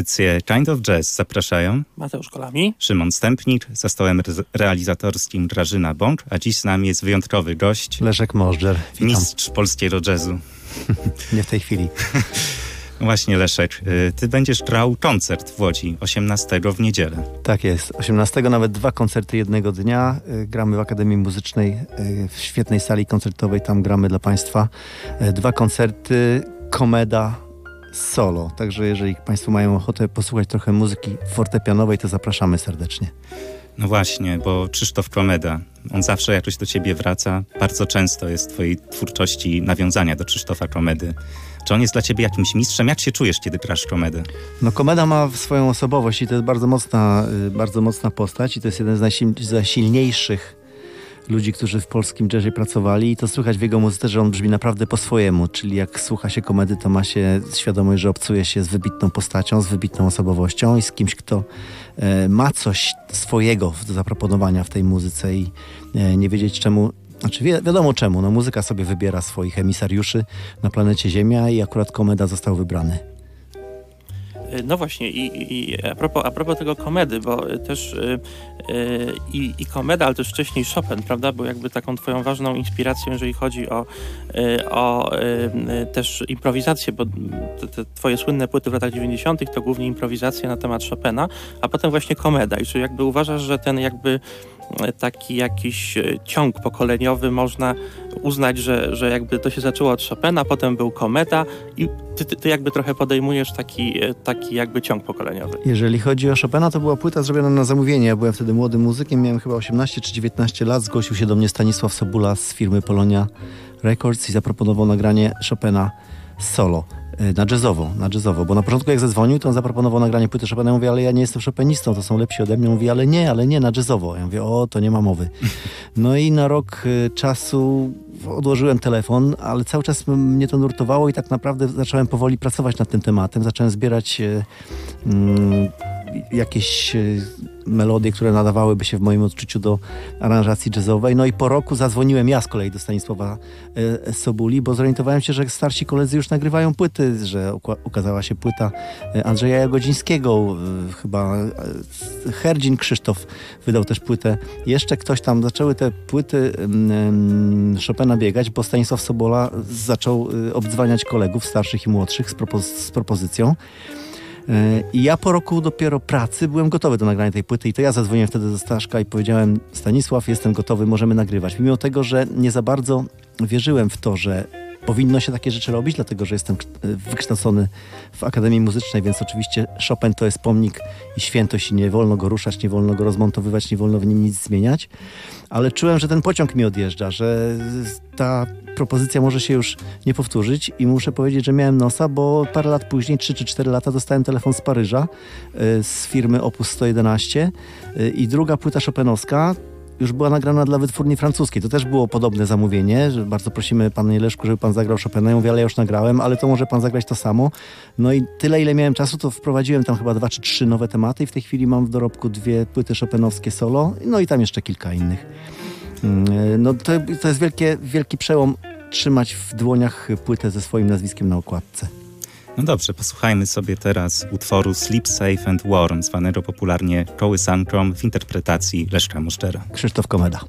Audycję Kind of Jazz zapraszają Mateusz Kolami, Szymon Stępnik, za stołem re realizatorskim Grażyna Bąk, a dziś z nami jest wyjątkowy gość. Leszek Możdżer. Mistrz polskiego jazzu. Nie w tej chwili. Właśnie Leszek, y, ty będziesz grał koncert w Łodzi 18 w niedzielę. Tak jest. 18 nawet dwa koncerty jednego dnia. Y, gramy w Akademii Muzycznej y, w świetnej sali koncertowej. Tam gramy dla Państwa. Dwa koncerty, komeda, solo. Także jeżeli Państwo mają ochotę posłuchać trochę muzyki fortepianowej, to zapraszamy serdecznie. No właśnie, bo Krzysztof Komeda, on zawsze jakoś do ciebie wraca. Bardzo często jest w twojej twórczości nawiązania do Krzysztofa Komedy. Czy on jest dla ciebie jakimś mistrzem? Jak się czujesz, kiedy grasz komedę? No komeda ma swoją osobowość i to jest bardzo mocna, y, bardzo mocna postać i to jest jeden z najsilniejszych ludzi, którzy w polskim jazzie pracowali i to słychać w jego muzyce, że on brzmi naprawdę po swojemu, czyli jak słucha się komedy, to ma się świadomość, że obcuje się z wybitną postacią, z wybitną osobowością i z kimś, kto e, ma coś swojego do zaproponowania w tej muzyce i e, nie wiedzieć czemu znaczy wi wiadomo czemu, no muzyka sobie wybiera swoich emisariuszy na planecie Ziemia i akurat Komeda został wybrany. E, no właśnie, i, i a, propos, a propos tego komedy, bo też yy, i, i komeda, ale też wcześniej Chopin, prawda? Był jakby taką twoją ważną inspiracją, jeżeli chodzi o, o też improwizację, bo te, te, twoje słynne płyty w latach 90. to głównie improwizacja na temat Chopina, a potem właśnie komeda. I czy jakby uważasz, że ten jakby taki jakiś e, ciąg pokoleniowy można uznać, że, że jakby to się zaczęło od Chopina, potem był Kometa i ty, ty, ty jakby trochę podejmujesz taki, e, taki jakby ciąg pokoleniowy. Jeżeli chodzi o Chopina, to była płyta zrobiona na zamówienie. Ja byłem wtedy młodym muzykiem, miałem chyba 18 czy 19 lat. Zgłosił się do mnie Stanisław Sobula z firmy Polonia Records i zaproponował nagranie Chopina solo. E, na jazzowo, na jazzowo, bo na początku jak zadzwonił, to on zaproponował nagranie płyty Chopina. Ja mówię, ale ja nie jestem Chopinistą, to są lepsi ode mnie. Mówi, ale nie, ale nie, na jazzowo. Ja mówię, o, to nie ma mowy. No i na rok e, czasu odłożyłem telefon, ale cały czas mnie to nurtowało i tak naprawdę zacząłem powoli pracować nad tym tematem. Zacząłem zbierać e, mm, jakieś melodie, które nadawałyby się w moim odczuciu do aranżacji jazzowej. No i po roku zadzwoniłem ja z kolei do Stanisława e, Sobuli, bo zorientowałem się, że starsi koledzy już nagrywają płyty, że ukazała się płyta e, Andrzeja Jagodzińskiego, e, chyba Herdzin Krzysztof wydał też płytę. Jeszcze ktoś tam, zaczęły te płyty Chopina biegać, bo Stanisław Sobola zaczął obdzwaniać kolegów starszych i młodszych z, z propozycją. E, I ja po roku dopiero pracy byłem gotowy do nagrania tej płyty i to ja zadzwoniłem wtedy do Staszka i powiedziałem Stanisław, jestem gotowy, możemy nagrywać. Mimo tego, że nie za bardzo wierzyłem w to, że powinno się takie rzeczy robić, dlatego że jestem wykształcony w Akademii Muzycznej, więc oczywiście Chopin to jest pomnik i świętość i nie wolno go ruszać, nie wolno go rozmontowywać, nie wolno w nim nic zmieniać. Ale czułem, że ten pociąg mi odjeżdża, że ta propozycja może się już nie powtórzyć i muszę powiedzieć, że miałem nosa, bo parę lat później, 3 czy 4 lata, dostałem telefon z Paryża y, z firmy Opus 111 y, i druga płyta Chopinowska już była nagrana dla wytwórni francuskiej. To też było podobne zamówienie, że bardzo prosimy panie Leszku, żeby pan zagrał Chopina. Ja mówię, ale ja już nagrałem, ale to może pan zagrać to samo. No i tyle, ile miałem czasu, to wprowadziłem tam chyba dwa czy trzy nowe tematy i w tej chwili mam w dorobku dwie płyty Chopinowskie solo, no i tam jeszcze kilka innych. Mm, no to, to jest wielkie, wielki przełom trzymać w dłoniach płytę ze swoim nazwiskiem na okładce. No dobrze, posłuchajmy sobie teraz utworu Sleep Safe and Warm, zwanego popularnie kołysanką w interpretacji Leszka Moszczera. Krzysztof Komeda.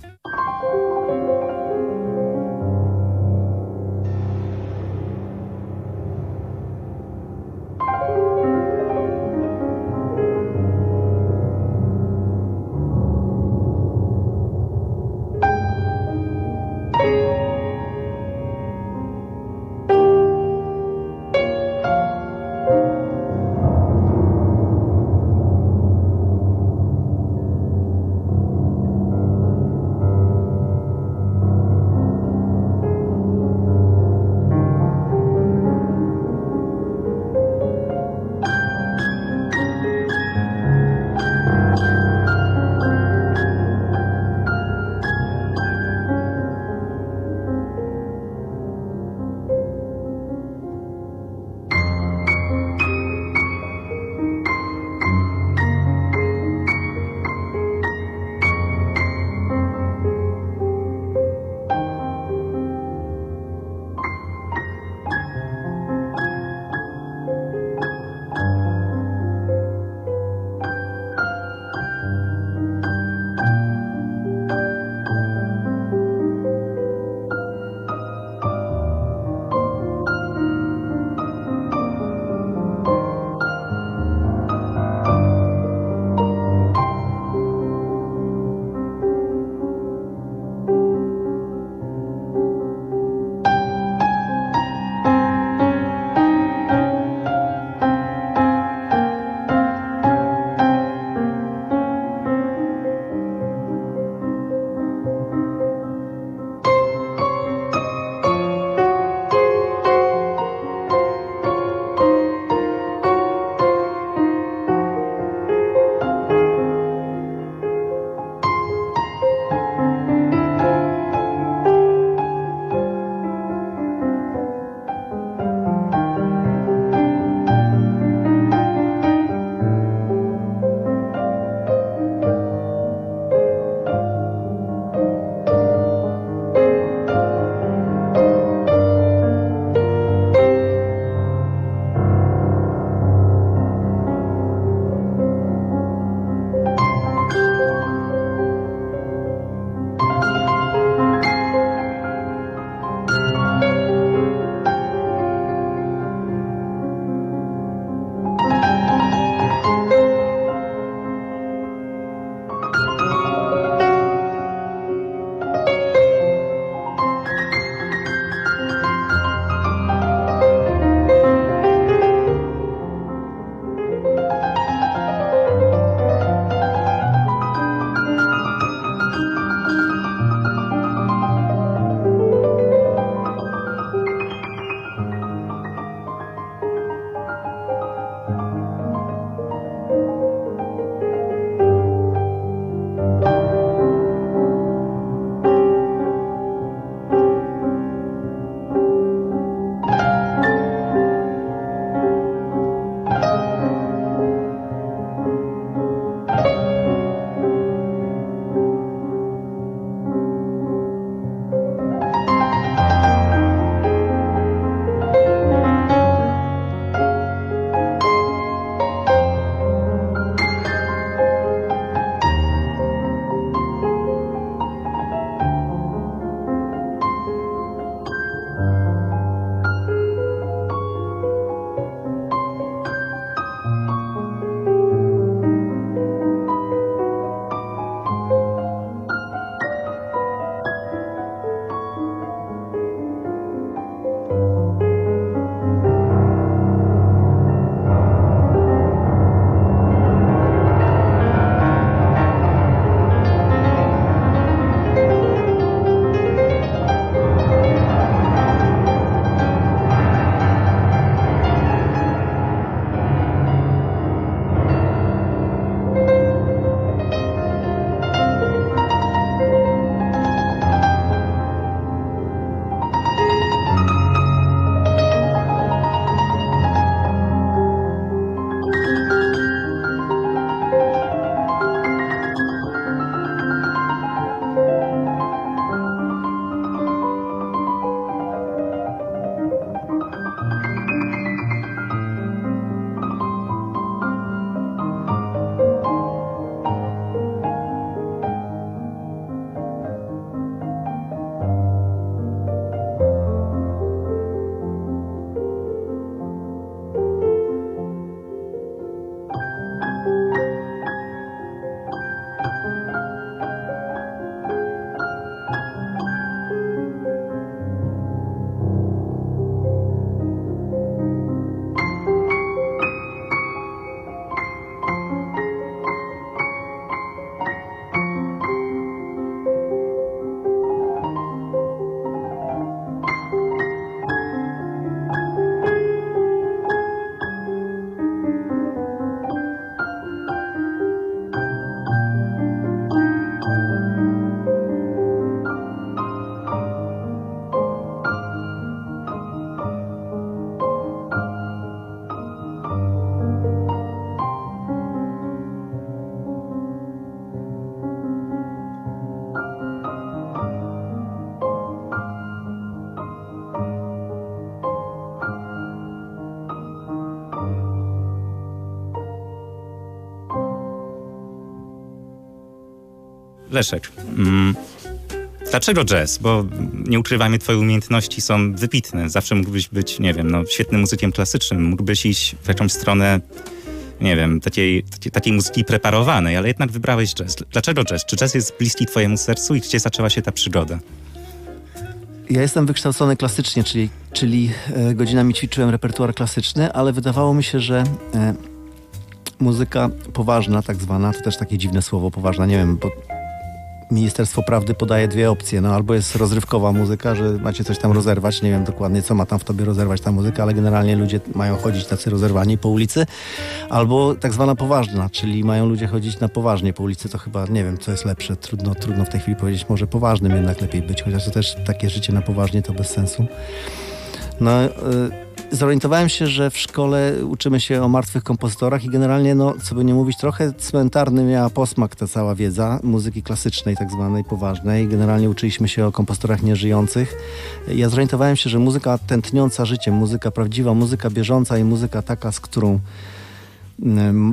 Leszek, mm, dlaczego jazz? Bo nie ukrywajmy, twoje umiejętności są wybitne. Zawsze mógłbyś być, nie wiem, no, świetnym muzykiem klasycznym. Mógłbyś iść w jakąś stronę, nie wiem, takiej, takiej, takiej muzyki preparowanej, ale jednak wybrałeś jazz. Dlaczego jazz? Czy jazz jest bliski twojemu sercu i gdzie zaczęła się ta przygoda? Ja jestem wykształcony klasycznie, czyli, czyli e, godzinami ćwiczyłem repertuar klasyczny, ale wydawało mi się, że e, muzyka poważna, tak zwana, to też takie dziwne słowo poważna, nie wiem, bo Ministerstwo Prawdy podaje dwie opcje. No albo jest rozrywkowa muzyka, że macie coś tam rozerwać, nie wiem dokładnie co ma tam w tobie rozerwać ta muzyka, ale generalnie ludzie mają chodzić tacy rozerwani po ulicy. Albo tak zwana poważna, czyli mają ludzie chodzić na poważnie po ulicy, to chyba nie wiem co jest lepsze. Trudno, trudno w tej chwili powiedzieć, może poważnym jednak lepiej być, chociaż to też takie życie na poważnie to bez sensu. No, y, zorientowałem się, że w szkole uczymy się o martwych kompozytorach i generalnie, no, co by nie mówić, trochę cmentarny miała posmak ta cała wiedza muzyki klasycznej, tak zwanej poważnej. Generalnie uczyliśmy się o kompozytorach nieżyjących. Ja zorientowałem się, że muzyka tętniąca życiem, muzyka prawdziwa, muzyka bieżąca i muzyka taka, z którą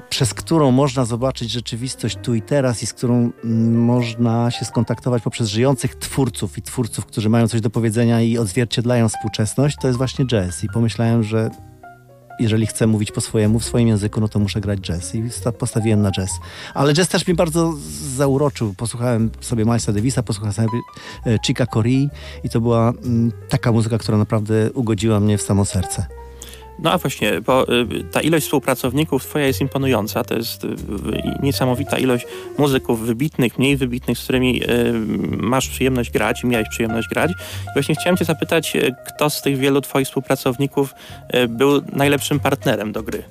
przez którą można zobaczyć rzeczywistość tu i teraz i z którą można się skontaktować poprzez żyjących twórców i twórców, którzy mają coś do powiedzenia i odzwierciedlają współczesność, to jest właśnie jazz. I pomyślałem, że jeżeli chcę mówić po swojemu, w swoim języku, no to muszę grać jazz. I postawiłem na jazz. Ale jazz też mnie bardzo zauroczył. Posłuchałem sobie Milesa Davisa, posłuchałem sobie e, Chica Corea i to była taka muzyka, która naprawdę ugodziła mnie w samo serce. No a właśnie, bo y, ta ilość współpracowników twoja jest imponująca. To jest y, niesamowita ilość muzyków wybitnych, mniej wybitnych, z którymi y, masz przyjemność grać i miałeś przyjemność grać. I właśnie chciałem cię zapytać, kto z tych wielu twoich współpracowników był najlepszym partnerem do gry?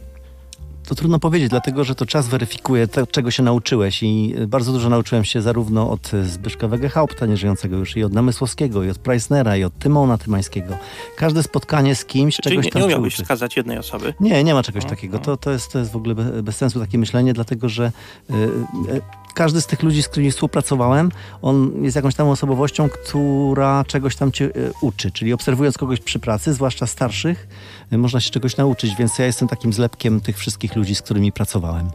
To trudno powiedzieć, dlatego że to czas weryfikuje to, czego się nauczyłeś i bardzo dużo nauczyłem się zarówno od Zbyszka Wegehaupta, nieżyjącego już, i od Namysłowskiego, i od Preissnera, i od Tymona Tymańskiego. Każde spotkanie z kimś Czyli czegoś nie, tam nie umiałbyś wskazać jednej osoby? Nie, nie ma czegoś takiego. No. To, to, jest, to jest w ogóle bez sensu takie myślenie, dlatego że y, y, każdy z tych ludzi, z którymi współpracowałem, on jest jakąś tam osobowością, która czegoś tam cię e, uczy. Czyli obserwując kogoś przy pracy, zwłaszcza starszych, e, można się czegoś nauczyć, więc ja jestem takim zlepkiem tych wszystkich ludzi, z którymi pracowałem.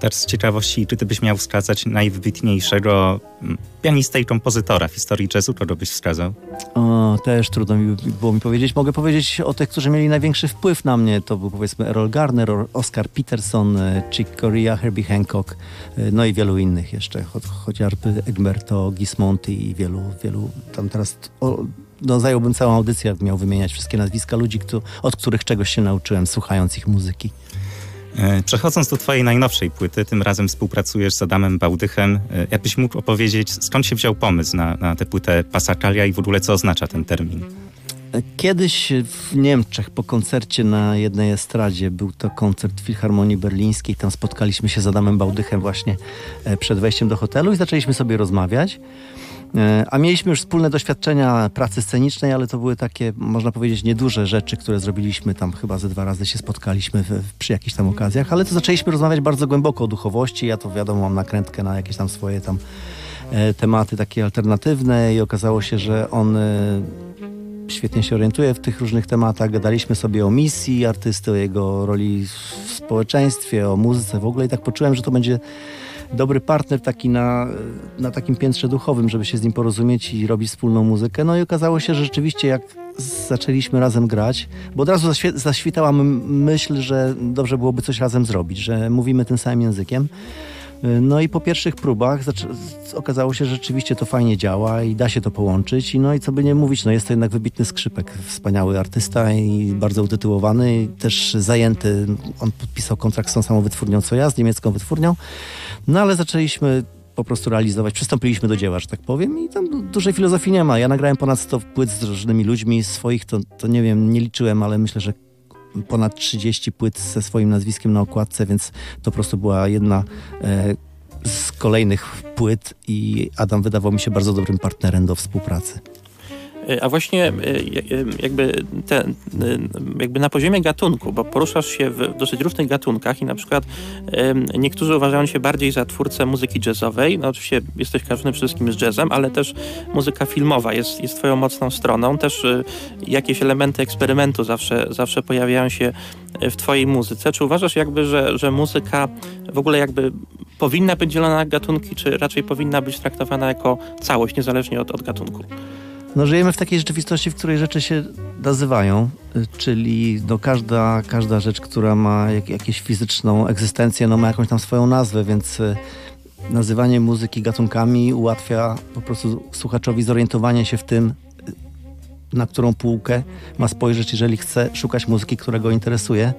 Też z ciekawości, czy ty byś miał wskazać najwybitniejszego mm, pianistę i kompozytora w historii jazzu, kogo byś wskazał? O, też trudno mi było mi powiedzieć. Mogę powiedzieć o tych, którzy mieli największy wpływ na mnie. To był powiedzmy Errol Garner, Oscar Peterson, e, Chick Corea, Herbie Hancock, e, no i wielu innych jeszcze, Cho chociażby Egberto Gismonti i wielu, wielu tam teraz... O, no, zająłbym całą audycję, miał wymieniać wszystkie nazwiska ludzi, kto, od których czegoś się nauczyłem, słuchając ich muzyki. E, przechodząc do twojej najnowszej płyty, tym razem współpracujesz z Adamem Bałdychem. E, jakbyś mógł opowiedzieć, skąd się wziął pomysł na, na tę płytę Pasakalia i w ogóle co oznacza ten termin? Kiedyś w Niemczech po koncercie na jednej estradzie, był to koncert Filharmonii Berlińskiej, tam spotkaliśmy się z Adamem Bałdychem właśnie e, przed wejściem do hotelu i zaczęliśmy sobie rozmawiać. E, a mieliśmy już wspólne doświadczenia pracy scenicznej, ale to były takie, można powiedzieć, nieduże rzeczy, które zrobiliśmy tam chyba ze dwa razy się spotkaliśmy w, przy jakichś tam okazjach, ale to zaczęliśmy rozmawiać bardzo głęboko o duchowości. Ja to wiadomo, mam nakrętkę na jakieś tam swoje tam e, tematy takie alternatywne i okazało się, że on e, świetnie się orientuje w tych różnych tematach. Gadaliśmy sobie o misji artysty, o jego roli w społeczeństwie, o muzyce w ogóle i tak poczułem, że to będzie dobry partner taki na, na takim piętrze duchowym, żeby się z nim porozumieć i robić wspólną muzykę. No i okazało się, że rzeczywiście jak zaczęliśmy razem grać, bo od razu zaświtała myśl, że dobrze byłoby coś razem zrobić, że mówimy tym samym językiem. No i po pierwszych próbach okazało się, że rzeczywiście to fajnie działa i da się to połączyć. I no i co by nie mówić, no jest to jednak wybitny skrzypek, wspaniały artysta i bardzo utytułowany, i też zajęty. On podpisał kontrakt z tą samą wytwórnią co ja, z niemiecką wytwórnią. No ale zaczęliśmy po prostu realizować. Przystąpiliśmy do dzieła, że tak powiem i tam dużej filozofii nie ma. Ja nagrałem ponad 100 płyt z różnymi ludźmi, swoich to, to nie wiem, nie liczyłem, ale myślę, że ponad 30 płyt ze swoim nazwiskiem na okładce, więc to po prostu była jedna e, z kolejnych płyt i Adam wydawał mi się bardzo dobrym partnerem do współpracy. E, a właśnie e, jakby, te, jakby na poziomie gatunku, bo poruszasz się w dosyć różnych gatunkach i na przykład niektórzy uważają się bardziej za twórcę muzyki jazzowej. No oczywiście jesteś przede wszystkim z jazzem, ale też muzyka filmowa jest, jest twoją mocną stroną. Też jakieś elementy eksperymentu zawsze, zawsze pojawiają się w twojej muzyce. Czy uważasz jakby, że, że muzyka w ogóle jakby powinna być dzielona na gatunki, czy raczej powinna być traktowana jako całość, niezależnie od, od gatunku? No, żyjemy w takiej rzeczywistości, w której rzeczy się nazywają, y, czyli no, każda, każda rzecz, która ma jak, jakąś fizyczną egzystencję, no, ma jakąś tam swoją nazwę, więc y, nazywanie muzyki gatunkami ułatwia po prostu słuchaczowi zorientowanie się w tym, na którą półkę ma spojrzeć, jeżeli chce szukać muzyki, która go interesuje.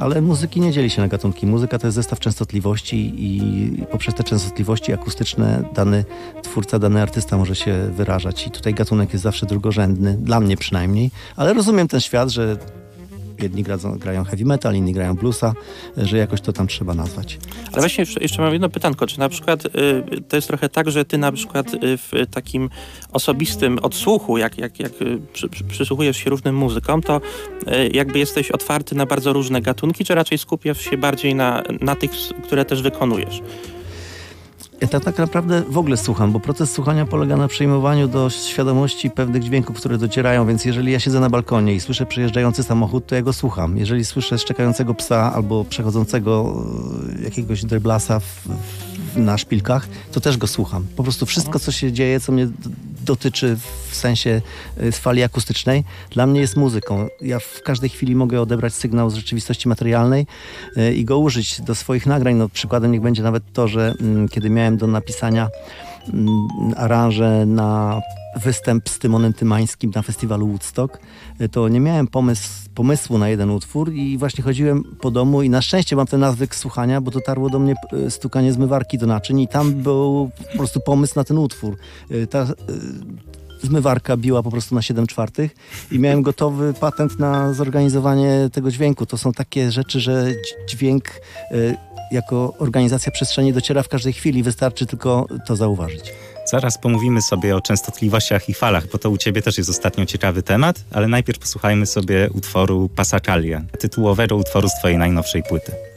Ale muzyki nie dzieli się na gatunki. Muzyka to jest zestaw częstotliwości i poprzez te częstotliwości akustyczne dany twórca, dany artysta może się wyrażać. I tutaj gatunek jest zawsze drugorzędny, dla mnie przynajmniej. Ale rozumiem ten świat, że jedni grają, grają heavy metal, inni grają bluesa, że jakoś to tam trzeba nazwać. Ale właśnie jeszcze, jeszcze mam jedno pytanko, czy na przykład y, to jest trochę tak, że ty na przykład y, w takim osobistym odsłuchu, jak, jak, jak y, przy, przy, przysłuchujesz się różnym muzykom, to y, jakby jesteś otwarty na bardzo różne gatunki, czy raczej skupiasz się bardziej na, na tych, które też wykonujesz? Ja tak, tak naprawdę w ogóle słucham, bo proces słuchania polega na przyjmowaniu do świadomości pewnych dźwięków, które docierają, więc jeżeli ja siedzę na balkonie i słyszę przejeżdżający samochód, to ja go słucham. Jeżeli słyszę szczekającego psa albo przechodzącego e, jakiegoś dreblasa w, w, na szpilkach, to też go słucham. Po prostu wszystko, co się dzieje, co mnie dotyczy w sensie z fali akustycznej, dla mnie jest muzyką. Ja w każdej chwili mogę odebrać sygnał z rzeczywistości materialnej e, i go użyć do swoich nagrań. No, przykładem niech będzie nawet to, że mm, kiedy miałem do napisania aranże na występ z Tymonem Tymańskim na festiwalu Woodstock, y, to nie miałem pomysł, pomysłu na jeden utwór i właśnie chodziłem po domu i na szczęście mam ten nawyk słuchania, bo dotarło do mnie y, stukanie zmywarki do naczyń i tam był po prostu pomysł na ten utwór. Y, Ta, zmywarka biła po prostu na 7 czwartych i miałem gotowy patent na zorganizowanie tego dźwięku. To są takie rzeczy, że dź- dźwięk jako organizacja przestrzeni dociera w każdej chwili, wystarczy tylko to zauważyć. Zaraz pomówimy sobie o częstotliwościach i falach, bo to u ciebie też jest ostatnio ciekawy temat, ale najpierw posłuchajmy sobie utworu Passacalia, tytułowego utworu z twojej najnowszej płyty.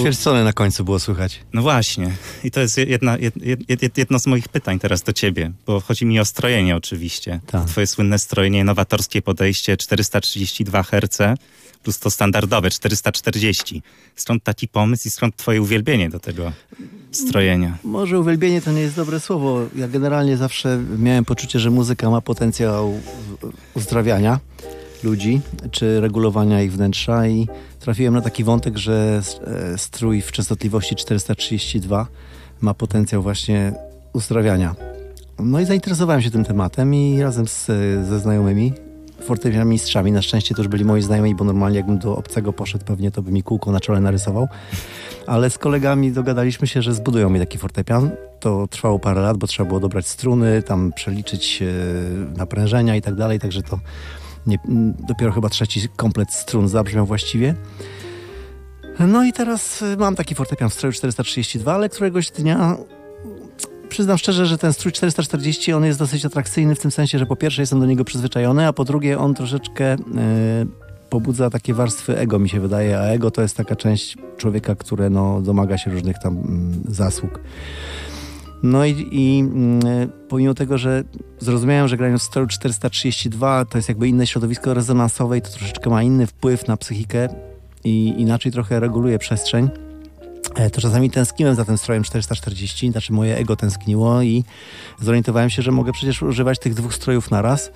Ćwierćcony na końcu było słychać. No właśnie. I to jest jedna, jed, jed, jedno z moich pytań teraz do ciebie, bo chodzi mi o strojenie oczywiście. Tak. Twoje słynne strojenie, nowatorskie podejście 432 Hz plus to standardowe 440. Skąd taki pomysł i skąd twoje uwielbienie do tego strojenia? Może uwielbienie to nie jest dobre słowo. Ja generalnie zawsze miałem poczucie, że muzyka ma potencjał uzdrawiania ludzi, czy regulowania ich wnętrza i trafiłem na taki wątek, że e, strój w częstotliwości 432 ma potencjał właśnie uzdrawiania. No i zainteresowałem się tym tematem i razem z, ze znajomymi fortepianami mistrzami, na szczęście to już byli moi znajomi, bo normalnie jakbym do obcego poszedł, pewnie to by mi kółko na czole narysował. Ale z kolegami dogadaliśmy się, że zbudują mi taki fortepian. To trwało parę lat, bo trzeba było dobrać struny, tam przeliczyć e, naprężenia i tak dalej, także to nie, dopiero chyba trzeci komplet strun zabrzmiał właściwie. No i teraz e, mam taki fortepian w stroju 432, ale któregoś dnia przyznam szczerze, że ten strój 440 on jest dosyć atrakcyjny w tym sensie, że po pierwsze jestem do niego przyzwyczajony, a po drugie on troszeczkę e, pobudza takie warstwy ego mi się wydaje, a ego to jest taka część człowieka, które no, domaga się różnych tam mm, zasług. No i, i mm, pomimo tego, że zrozumiałem, że grając w stroju 432 to jest jakby inne środowisko rezonansowe i to troszeczkę ma inny wpływ na psychikę i inaczej trochę reguluje przestrzeń, e, to czasami tęskniłem za tym strojem 440, znaczy moje ego tęskniło i zorientowałem się, że mogę przecież używać tych dwóch strojów na raz,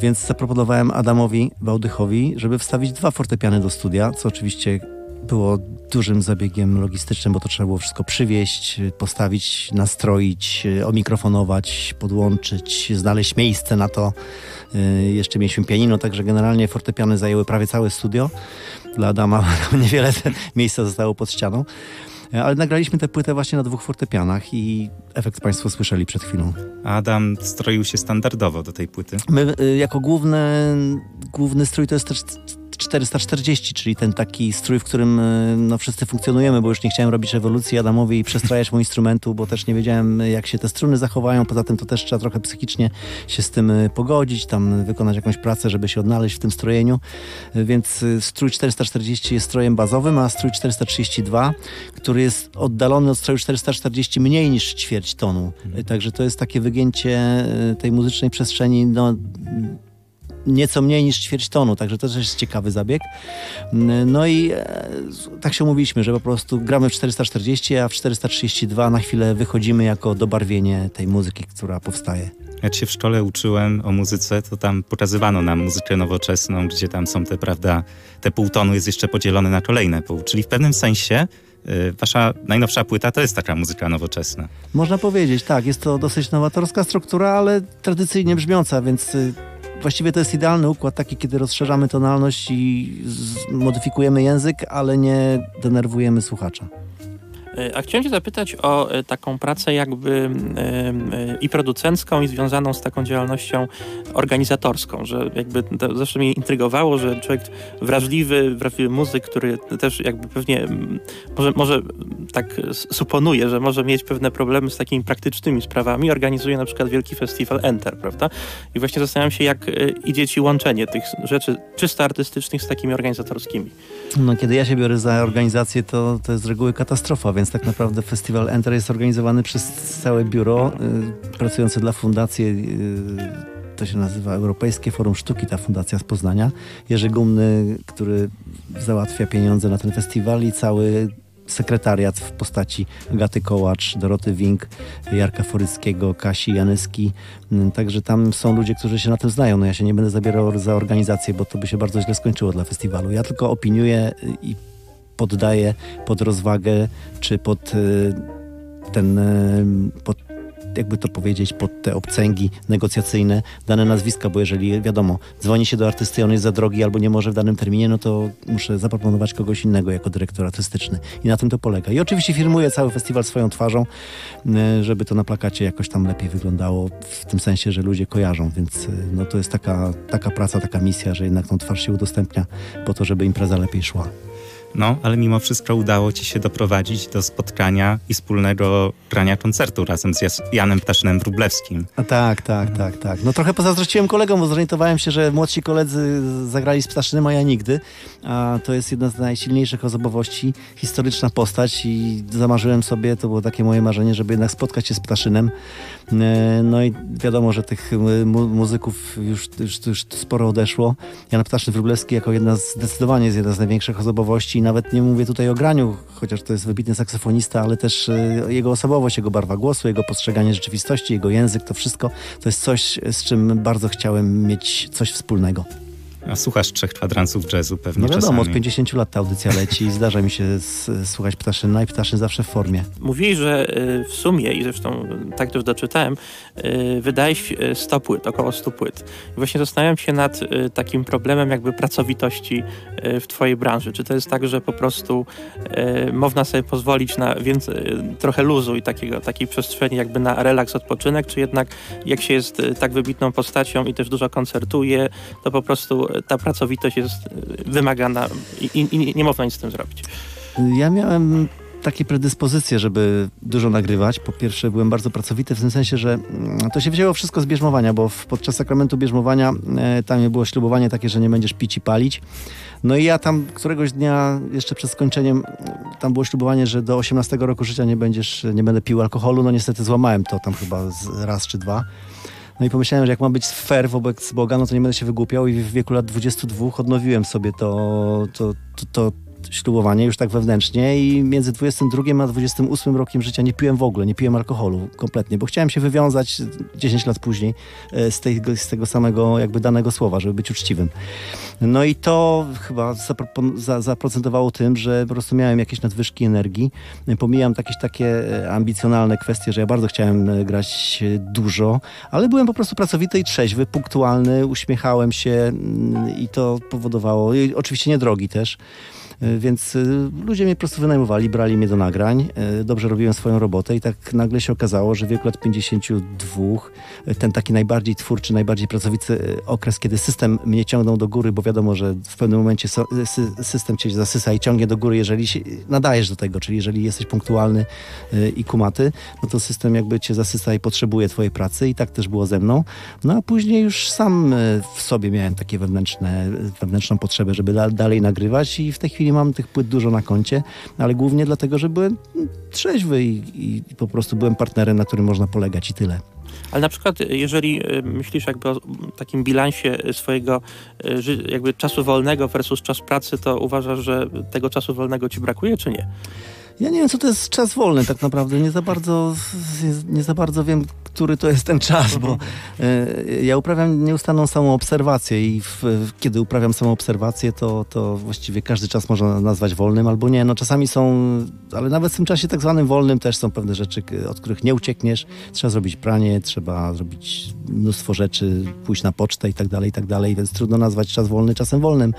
więc zaproponowałem Adamowi Wałdychowi, żeby wstawić dwa fortepiany do studia, co oczywiście było dużym zabiegiem logistycznym, bo to trzeba było wszystko przywieźć, postawić, nastroić, omikrofonować, podłączyć, znaleźć miejsce na to. Y, jeszcze mieliśmy pianino, także generalnie fortepiany zajęły prawie całe studio. Dla Adama niewiele miejsca zostało pod ścianą. Ale nagraliśmy tę płytę właśnie na dwóch fortepianach i efekt Państwo słyszeli przed chwilą. Adam stroił się standardowo do tej płyty. My jako główny, główny strój to jest też 440, czyli ten taki strój, w którym e, no, wszyscy funkcjonujemy, bo już nie chciałem robić rewolucji Adamowi i przestrajać mu instrumentu, bo też nie wiedziałem, jak się te struny zachowają. Poza tym to też trzeba trochę psychicznie się z tym e, pogodzić, tam wykonać jakąś pracę, żeby się odnaleźć w tym strojeniu. E, więc strój 440 jest strojem bazowym, a strój 432, który jest oddalony od stroju 440 mniej niż ćwierć tonu. Także to jest takie wygięcie tej muzycznej przestrzeni no, nieco mniej niż ćwierć tonu, także to też jest ciekawy zabieg. No i e, tak się umówiliśmy, że po prostu gramy w 440, a w 432 na chwilę wychodzimy jako dobarwienie tej muzyki, która powstaje. Jak się w szkole uczyłem o muzyce, to tam pokazywano nam muzykę nowoczesną, gdzie tam są te, prawda, te półtonu jest jeszcze podzielone na kolejne pół. Czyli w pewnym sensie y, wasza najnowsza płyta to jest taka muzyka nowoczesna. Można powiedzieć, tak. Jest to dosyć nowatorska struktura, ale tradycyjnie brzmiąca, więc y, właściwie to jest idealny układ taki, kiedy rozszerzamy tonalność i modyfikujemy język, ale nie denerwujemy słuchacza. A chciałem cię zapytać o e, taką pracę jakby e, i producencką i związaną z taką działalnością organizatorską, że jakby to zawsze mnie intrygowało, że człowiek wrażliwy, wrażliwy muzyk, który też jakby pewnie może, może tak suponuje, że może mieć pewne problemy z takimi praktycznymi sprawami, organizuje na przykład wielki festiwal Enter, prawda? I właśnie zastanawiam się, jak e, idzie ci łączenie tych rzeczy czysto artystycznych z takimi organizatorskimi. No, kiedy ja się biorę za organizację, to, to jest z reguły katastrofa, więc tak naprawdę festiwal Enter jest organizowany przez całe biuro y, pracujące dla fundacji. Y, to się nazywa Europejskie Forum Sztuki, ta fundacja z Poznania. Jerzy Gumny, który załatwia pieniądze na ten festiwal i cały sekretariat w postaci Agaty Kołacz, Doroty Wink, Jarka Foryckiego, Kasi Janyski. Mm, także tam są ludzie, którzy się na tym znają. No ja się nie będę zabierał za organizację, bo to by się bardzo źle skończyło dla festiwalu. Ja tylko opiniuję i poddaję pod rozwagę, czy pod y, ten, y, pod jakby to powiedzieć, pod te obcęgi negocjacyjne dane nazwiska, bo jeżeli wiadomo, dzwoni się do artysty, on jest za drogi albo nie może w danym terminie, no to muszę zaproponować kogoś innego jako dyrektor artystyczny. I na tym to polega. I oczywiście firmuję cały festiwal swoją twarzą, e, żeby to na plakacie jakoś tam lepiej wyglądało, w tym sensie, że ludzie kojarzą, więc e, no to jest taka, taka praca, taka misja, że jednak tą twarz się udostępnia po to, żeby impreza lepiej szła. No, ale mimo wszystko udało ci się doprowadzić do spotkania i wspólnego grania koncertu razem z Janem Ptaszynem Wróblewskim. A tak, tak, tak, tak. No trochę pozazdrościłem kolegom, bo zorientowałem się, że młodsi koledzy zagrali z Ptaszynem, a ja nigdy. A to jest jedna z najsilniejszych osobowości, historyczna postać i zamarzyłem sobie, to było takie moje marzenie, żeby jednak spotkać się z Ptaszynem. E, No i wiadomo, że tych mu- muzyków już, już, już sporo odeszło. Jan Ptaszyn Wróblewski jako jedna z, zdecydowanie jest jedna z największych osobowości. Nawet nie mówię tutaj o graniu, chociaż to jest wybitny saksofonista, ale też e, jego osobowość, jego barwa głosu, jego postrzeganie rzeczywistości, jego język, to wszystko to jest coś, z czym bardzo chciałem mieć coś wspólnego. A słuchasz trzech kwadransów jazzu pewnie No wiadomo, czasami. od 50 lat ta audycja leci i zdarza mi się słuchać Ptaszyna i Ptaszyn zawsze w formie. Mówili, że y, w sumie, i zresztą y, tak też doczytałem, y, wydałeś y, 100 płyt, około 100 płyt. I właśnie zastanawiam się nad y, takim problemem jakby pracowitości y, w twojej branży. Czy to jest tak, że po prostu y, można sobie pozwolić na więcej, y, trochę luzu i takiego, takiej przestrzeni jakby na relaks, odpoczynek, czy jednak jak się jest y, tak wybitną postacią i też dużo koncertuje, to po prostu y, ta pracowitość jest y, wymagana i, i, nie można nic z tym zrobić. Ja miałem takie predyspozycje, żeby dużo nagrywać. Po pierwsze, byłem bardzo pracowity w tym sensie, że mm, to się wzięło wszystko z bierzmowania, bo podczas sakramentu bierzmowania e, tam było ślubowanie takie, że nie będziesz pić i palić. No i ja tam któregoś dnia, jeszcze przed skończeniem, tam było ślubowanie, że do 18 roku życia nie będziesz, nie będę pił alkoholu. No niestety złamałem to tam chyba raz czy dwa. No i pomyślałem, że jak mam być fair wobec Boga, no to nie będę się wygłupiał i w wieku lat 22 odnowiłem sobie to, to, to, to ślubowanie już tak wewnętrznie i między 22 a 28 rokiem życia nie piłem w ogóle, nie piłem alkoholu kompletnie, bo chciałem się wywiązać 10 lat później e, z tego, z tego samego jakby danego słowa, żeby być uczciwym. No i to chyba zaprocentowało tym, że po prostu miałem jakieś nadwyżki energii. Pomijam jakieś takie e, ambicjonalne kwestie, że ja bardzo chciałem e, grać dużo, ale byłem po prostu pracowity i trzeźwy, punktualny, uśmiechałem się mm, i to powodowało, i oczywiście niedrogi też. E, Więc y, ludzie mnie po prostu wynajmowali, brali mnie do nagrań, e, dobrze robiłem swoją robotę i tak nagle się okazało, że w wieku lat 52 e, ten taki najbardziej twórczy, najbardziej pracowity e, okres, kiedy system mnie ciągnął do góry, bo wiadomo, że w pewnym momencie system cię zasysa i ciągnie do góry, jeżeli się nadajesz do tego, czyli jeżeli jesteś punktualny e, i kumaty, no to system jakby cię zasysa i potrzebuje twojej pracy i tak też było ze mną. No a później już sam e, w sobie miałem takie wewnętrzne, wewnętrzną potrzebę, żeby da, dalej nagrywać i w tej chwili mam tych płyt dużo na koncie, ale głównie dlatego, że byłem trzeźwy i, i po prostu byłem partnerem, na którym można polegać i tyle. Ale na przykład, y, jeżeli y, myślisz jakby o takim bilansie y, swojego jakby czasu wolnego versus czas pracy, to uważasz, że tego czasu wolnego ci brakuje, czy nie? Ja nie wiem, co to jest czas wolny tak naprawdę. Nie za bardzo, nie za bardzo wiem, który to jest ten czas, bo e, ja uprawiam nieustanną samoobserwację i w, kiedy uprawiam samoobserwację, to, to właściwie każdy czas można nazwać wolnym albo nie. No czasami są, ale nawet w tym czasie tak zwanym wolnym też są pewne rzeczy, od których nie uciekniesz. Trzeba zrobić pranie, trzeba zrobić mnóstwo rzeczy, pójść na pocztę i tak dalej, i tak dalej, więc trudno nazwać czas wolny czasem wolnym.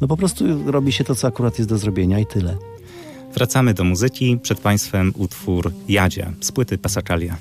No po prostu robi się to, co akurat jest do zrobienia i tyle. Wracamy do muzyki. Przed Państwem utwór Jadzia z płyty Passacaglia.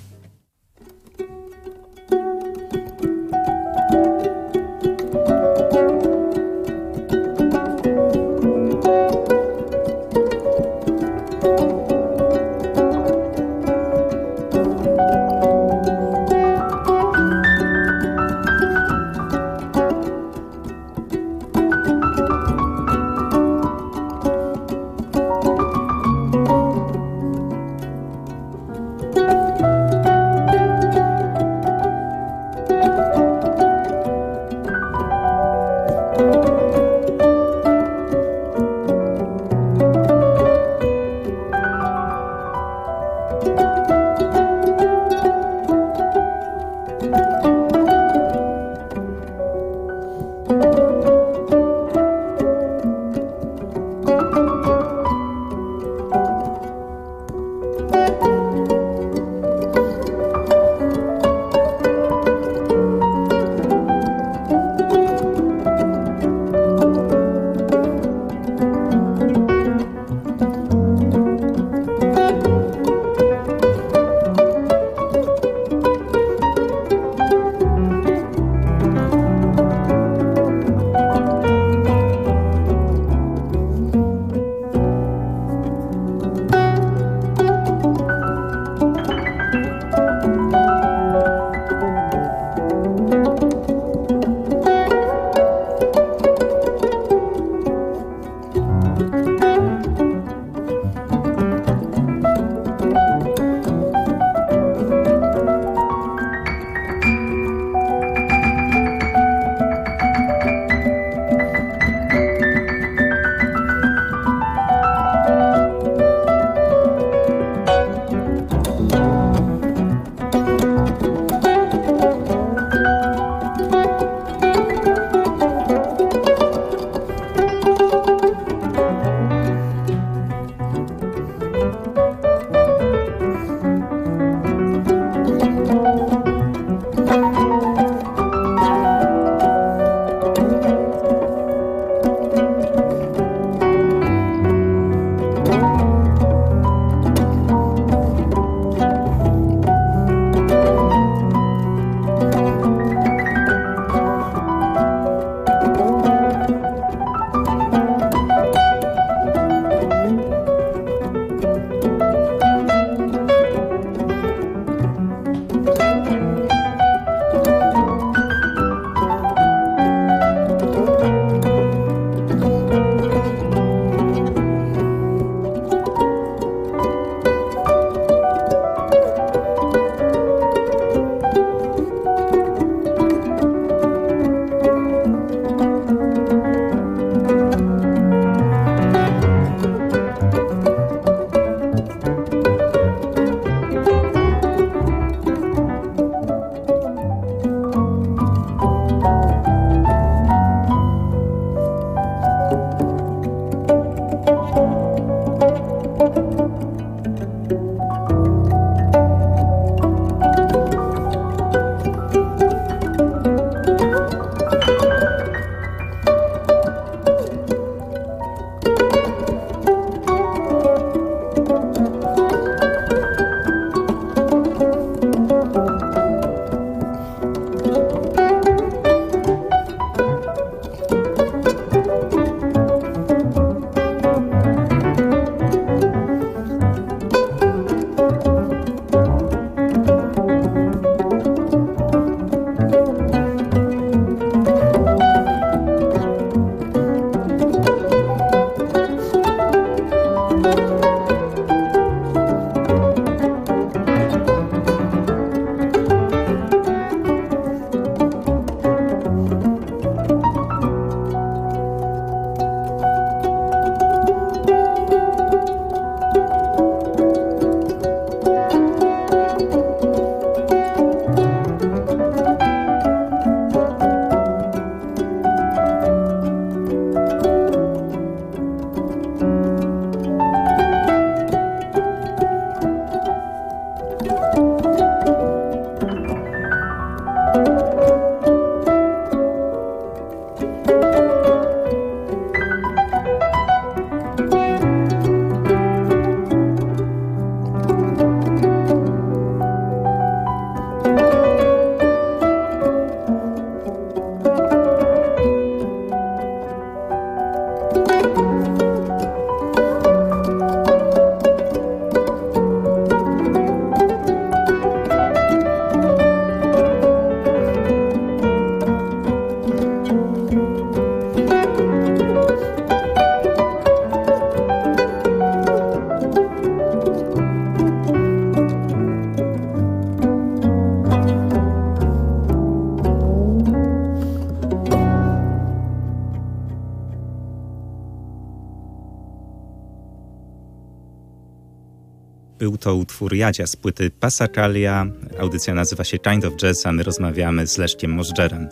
Jadzia z płyty Passacaglia. Audycja nazywa się Kind of Jazz, a my rozmawiamy z Leszkiem Możdżerem.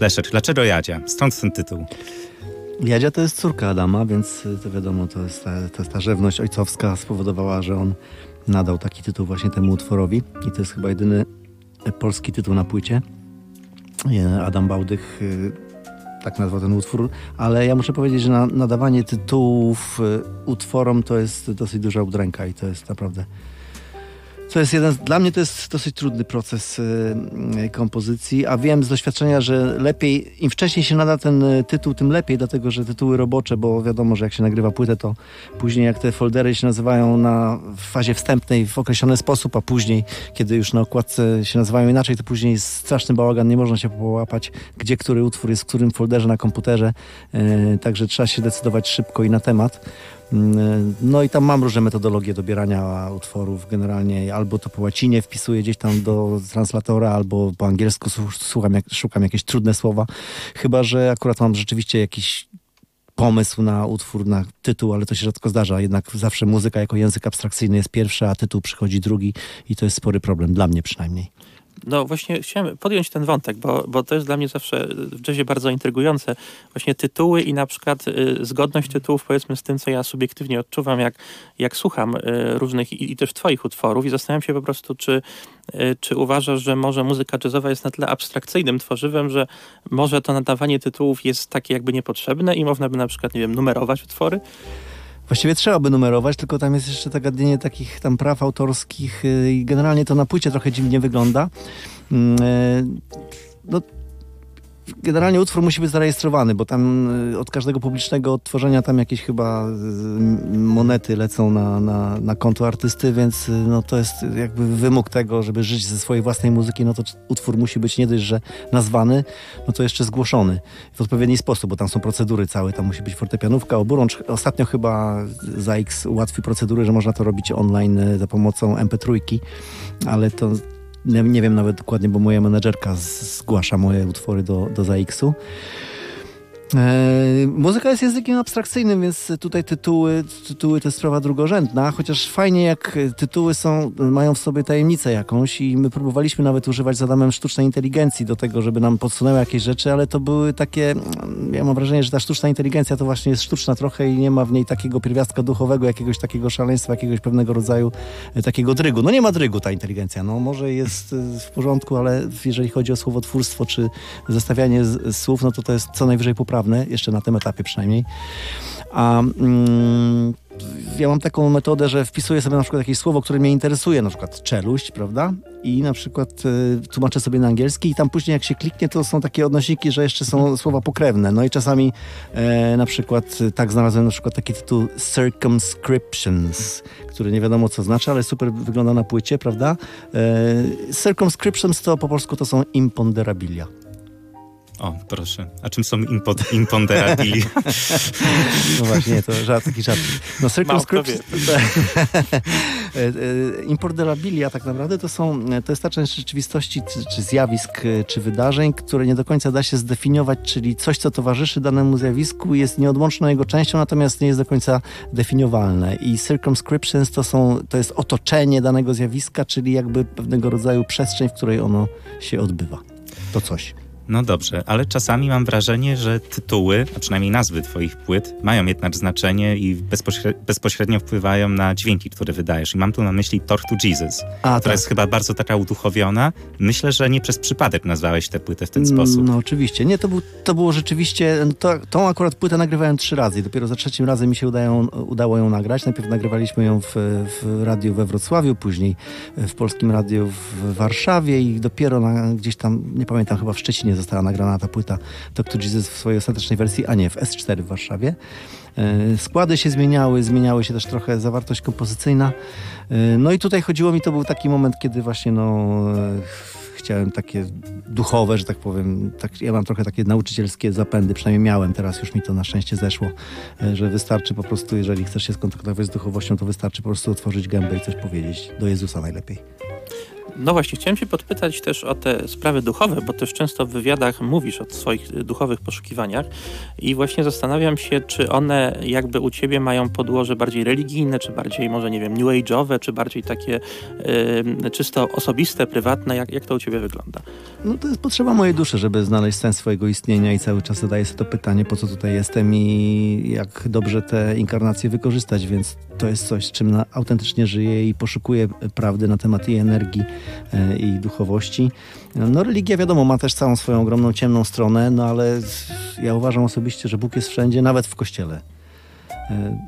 Leszek, dlaczego Jadzia? Stąd ten tytuł. Jadzia to jest córka Adama, więc to wiadomo, to jest ta, ta, ta ojcowska spowodowała, że on nadał taki tytuł właśnie temu utworowi i to jest chyba jedyny polski tytuł na płycie. Adam Bałdych y, tak nazwał ten utwór, ale ja muszę powiedzieć, że na, nadawanie tytułów y, utworom to jest dosyć duża udręka i to jest naprawdę to jest jeden, dla mnie to jest dosyć trudny proces y, kompozycji, a wiem z doświadczenia, że lepiej, im wcześniej się nada ten y, tytuł, tym lepiej, dlatego że tytuły robocze, bo wiadomo, że jak się nagrywa płytę, to później jak te foldery się nazywają na fazie wstępnej w określony sposób, a później, kiedy już na okładce się nazywają inaczej, to później jest straszny bałagan, nie można się połapać, gdzie który utwór jest w którym folderze na komputerze, y, także trzeba się decydować szybko i na temat. Mm, no i tam mam różne metodologie dobierania utworów generalnie, albo to po łacinie wpisuję gdzieś tam do translatora, albo po angielsku słucham, jak, szukam jakieś trudne słowa. Chyba, że akurat mam rzeczywiście jakiś pomysł na utwór, na tytuł, ale to się rzadko zdarza. Jednak zawsze muzyka jako język abstrakcyjny jest pierwsza, a tytuł przychodzi drugi i to jest spory problem, dla mnie przynajmniej. No właśnie chciałem podjąć ten wątek, bo, bo to jest dla mnie zawsze w jazzie bardzo intrygujące. Właśnie tytuły i na przykład y, zgodność tytułów powiedzmy z tym, co ja subiektywnie odczuwam, jak, jak słucham y, różnych i, i, też twoich utworów i zastanawiam się po prostu, czy, y, czy uważasz, że może muzyka jazzowa jest na tyle abstrakcyjnym tworzywem, że może to nadawanie tytułów jest takie jakby niepotrzebne i można by na przykład, nie wiem, numerować utwory? Właściwie trzeba by numerować, tylko tam jest jeszcze zagadnienie takich tam praw autorskich y, i generalnie to na płycie trochę dziwnie wygląda. Mm, y, no, generalnie utwór musi być zarejestrowany, bo tam y, od każdego publicznego odtworzenia tam jakieś chyba y, monety lecą na, na, na konto artysty, więc y, no, to jest jakby wymóg tego, żeby żyć ze swojej własnej muzyki, no to utwór musi być nie dość, że nazwany, no to jeszcze zgłoszony w odpowiedni sposób, bo tam są procedury całe, tam musi być fortepianówka, oburącz. Ostatnio chyba ZAX ułatwi procedury, że można to robić online za pomocą MP3, ale to nie, wiem nawet dokładnie, bo moja menedżerka zgłasza moje utwory do, do ZAX-u. E, muzyka jest językiem abstrakcyjnym, więc tutaj tytuły, tytuły to jest sprawa drugorzędna, chociaż fajnie jak tytuły są, mają w sobie tajemnicę jakąś i my próbowaliśmy nawet używać z Adamem sztucznej inteligencji do tego, żeby nam podsunęły jakieś rzeczy, ale to były takie, ja mam wrażenie, że ta sztuczna inteligencja to właśnie jest sztuczna trochę i nie ma w niej takiego pierwiastka duchowego, jakiegoś takiego szaleństwa, jakiegoś pewnego rodzaju e, takiego drygu. No nie ma drygu ta inteligencja, no może jest e, w porządku, ale jeżeli chodzi o słowotwórstwo czy zestawianie słów, no to to jest co najwyżej poprawne jeszcze na tym etapie przynajmniej. A mm, ja mam taką metodę, że wpisuję sobie na przykład jakieś słowo, które mnie interesuje, na przykład czeluść, prawda? I na przykład y, tłumaczę sobie na angielski i tam później jak się kliknie, to są takie odnośniki, że jeszcze są słowa pokrewne. No i czasami e, na przykład tak znalazłem na przykład taki tytuł Circumscriptions, który nie wiadomo co znaczy, ale super wygląda na płycie, prawda? E, circumscriptions to po polsku to są imponderabilia. O, proszę. A czym są impod, imponderabili? no właśnie, to żart, taki żart. No circumscription... Imponderabilia tak naprawdę to są, to jest ta część rzeczywistości, czy, czy zjawisk, czy wydarzeń, które nie do końca da się zdefiniować, czyli coś, co towarzyszy danemu zjawisku jest nieodłączną jego częścią, natomiast nie jest do końca definiowalne. I circumscriptions to są, to jest otoczenie danego zjawiska, czyli jakby pewnego rodzaju przestrzeń, w której ono się odbywa. To coś. No dobrze, ale czasami mam wrażenie, że tytuły, a przynajmniej nazwy twoich płyt, mają jednak znaczenie i bezpośrednio wpływają na dźwięki, które wydajesz. I mam tu na myśli Talk to Jesus, a, która tak. jest chyba bardzo taka uduchowiona. Myślę, że nie przez przypadek nazwałeś tę płytę w ten sposób. No oczywiście. Nie, to, był, to było rzeczywiście... To, tą akurat płytę nagrywałem trzy razy i dopiero za trzecim razem mi się udają, udało ją nagrać. Najpierw nagrywaliśmy ją w, w radiu we Wrocławiu, później w Polskim Radiu w Warszawie i dopiero na, gdzieś tam, nie pamiętam, chyba w Szczecinie została nagrana ta płyta Dr. Jesus w swojej ostatecznej wersji, a nie w S4 w Warszawie. E, składy się zmieniały, zmieniały się też trochę zawartość kompozycyjna. E, no i tutaj chodziło mi, to był taki moment, kiedy właśnie no e, chciałem takie duchowe, że tak powiem, tak, ja mam trochę takie nauczycielskie zapędy, przynajmniej miałem, teraz już mi to na szczęście zeszło, że wystarczy po prostu, jeżeli chcesz się skontaktować z duchowością, to wystarczy po prostu otworzyć gębę i coś powiedzieć, do Jezusa najlepiej. No właśnie, chciałem Cię podpytać też o te sprawy duchowe, bo też często w wywiadach mówisz o swoich duchowych poszukiwaniach i właśnie zastanawiam się, czy one jakby u Ciebie mają podłoże bardziej religijne, czy bardziej może, nie wiem, new age'owe, czy bardziej takie y, czysto osobiste, prywatne, jak, jak to u Ciebie wygląda? No to jest potrzeba mojej duszy, żeby znaleźć sens swojego istnienia i cały czas zadaję sobie to pytanie, po co tutaj jestem i jak dobrze te inkarnacje wykorzystać, więc to jest coś, z czym autentycznie żyję i poszukuję prawdy na temat jej energii e, i duchowości. No religia wiadomo ma też całą swoją ogromną ciemną stronę, no ale ja uważam osobiście, że Bóg jest wszędzie, nawet w kościele. E,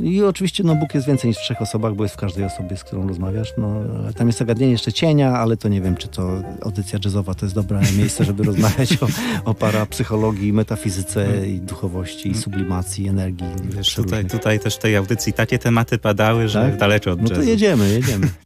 I oczywiście no, Bóg jest więcej niż w trzech osobach, bo jest w każdej osobie, z którą rozmawiasz. No, tam jest zagadnienie jeszcze cienia, ale to nie wiem, czy to audycja jazzowa to jest dobre miejsce, żeby rozmawiać o, o parapsychologii, metafizyce i duchowości, i sublimacji, energii. Wiesz, tutaj, tutaj też w tej audycji takie tematy padały, że Tak? daleko od No to jedziemy, jedziemy.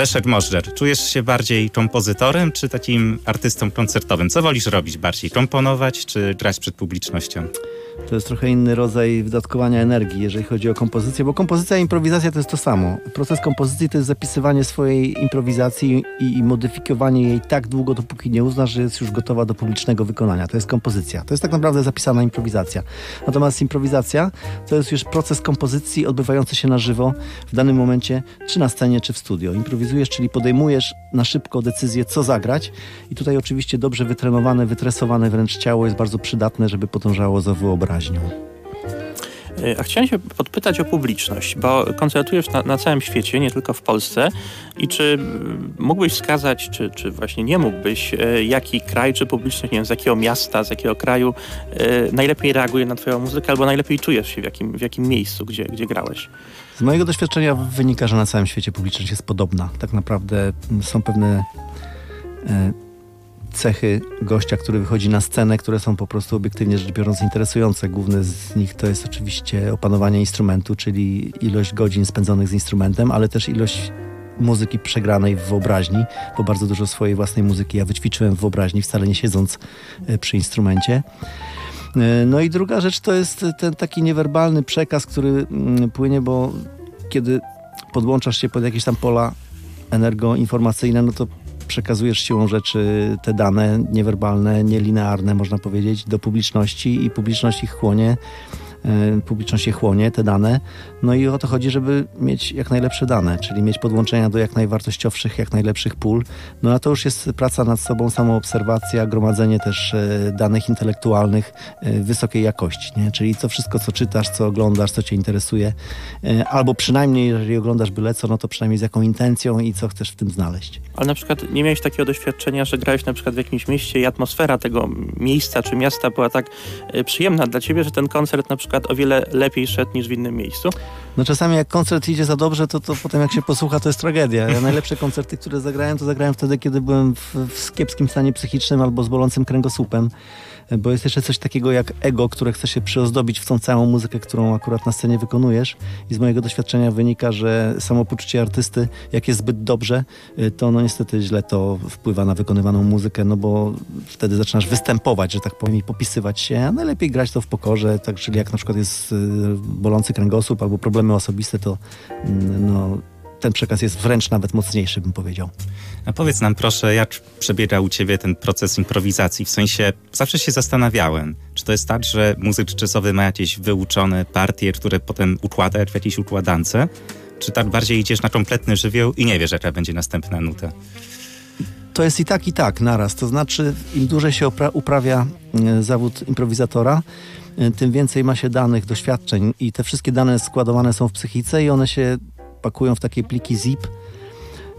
Leszek Możdżer, czujesz się bardziej kompozytorem czy takim artystą koncertowym? Co wolisz robić bardziej? Komponować czy grać przed publicznością? To jest trochę inny rodzaj wydatkowania energii, jeżeli chodzi o kompozycję, bo kompozycja i improwizacja to jest to samo. Proces kompozycji to jest zapisywanie swojej improwizacji i, i modyfikowanie jej tak długo, dopóki nie uznasz, że jest już gotowa do publicznego wykonania. To jest kompozycja. To jest tak naprawdę zapisana improwizacja. Natomiast improwizacja to jest już proces kompozycji odbywający się na żywo w danym momencie, czy na scenie, czy w studio. Improwizujesz, czyli podejmujesz na szybko decyzję, co zagrać i tutaj oczywiście dobrze wytrenowane, wytresowane wręcz ciało jest bardzo przydatne, żeby podążało za wyobraźnią. Y, A chciałem się podpytać o publiczność, bo koncertujesz na, na całym świecie, nie tylko w Polsce. I czy mógłbyś wskazać, czy, czy właśnie nie mógłbyś, y, jaki kraj, czy publiczność, nie wiem, z jakiego miasta, z jakiego kraju y, najlepiej reaguje na twoją muzykę, albo najlepiej czujesz się w jakim, w jakim miejscu, gdzie, gdzie grałeś? Z mojego doświadczenia wynika, że na całym świecie publiczność jest podobna. Tak naprawdę mm, są pewne e, cechy gościa, który wychodzi na scenę, które są po prostu obiektywnie rzecz biorąc interesujące. Główny z nich to jest oczywiście opanowanie instrumentu, czyli ilość godzin spędzonych z instrumentem, ale też ilość muzyki przegranej w wyobraźni, bo bardzo dużo swojej własnej muzyki ja wyćwiczyłem w wyobraźni, wcale nie siedząc e, przy instrumencie. E, No i druga rzecz to jest ten taki niewerbalny przekaz, który mm, płynie, bo kiedy podłączasz się pod jakieś tam pola energoinformacyjne, no to przekazujesz siłą rzeczy te dane niewerbalne, nielinearne, można powiedzieć, do publiczności i publiczność ich chłonie. E, Publiczność je chłonie, te dane. No i o to chodzi, żeby mieć jak najlepsze dane, czyli mieć podłączenia do jak najwartościowszych, jak najlepszych pól. No a to już jest praca nad sobą, samoobserwacja, gromadzenie też e, danych intelektualnych e, wysokiej jakości, nie? czyli to wszystko, co czytasz, co oglądasz, co cię interesuje, albo przynajmniej, jeżeli oglądasz byle co, no to przynajmniej z jaką intencją i co chcesz w tym znaleźć. Ale na przykład nie miałeś takiego doświadczenia, że grałeś na przykład w jakimś mieście i atmosfera tego miejsca czy miasta była tak przyjemna dla ciebie, że ten koncert na przykład o wiele lepiej szedł niż w innym miejscu? No czasami jak koncert idzie za dobrze, to, to potem jak się posłucha, to jest tragedia. Ja najlepsze koncerty, które zagrałem, to zagrałem wtedy, kiedy byłem w, w kiepskim stanie psychicznym albo z bolącym kręgosłupem. Bo jest jeszcze coś takiego jak ego, które chce się przyozdobić w tą całą muzykę, którą akurat na scenie wykonujesz. I z mojego doświadczenia wynika, że samopoczucie artysty, jak jest zbyt dobrze, y, to no niestety źle to wpływa na wykonywaną muzykę, no bo wtedy zaczynasz występować, że tak powiem, i popisywać się, a najlepiej grać to w pokorze, tak, czyli jak na przykład jest y, bolący kręgosłup albo problemy osobiste, to mm, no, ten przekaz jest wręcz nawet mocniejszy, bym powiedział. A powiedz nam proszę, jak przebiega u ciebie ten proces improwizacji? W sensie, zawsze się zastanawiałem, czy to jest tak, że muzyk jazzowy ma jakieś wyuczone partie, które potem układa jak w jakiejś układance? Czy tak bardziej idziesz na kompletny żywioł i nie wiesz, jaka będzie następna nuta? To jest i tak, i tak naraz. To znaczy, im dłużej się uprawia e, zawód improwizatora, e, tym więcej ma się danych, doświadczeń i te wszystkie dane składowane są w psychice i one się pakują w takie pliki zip.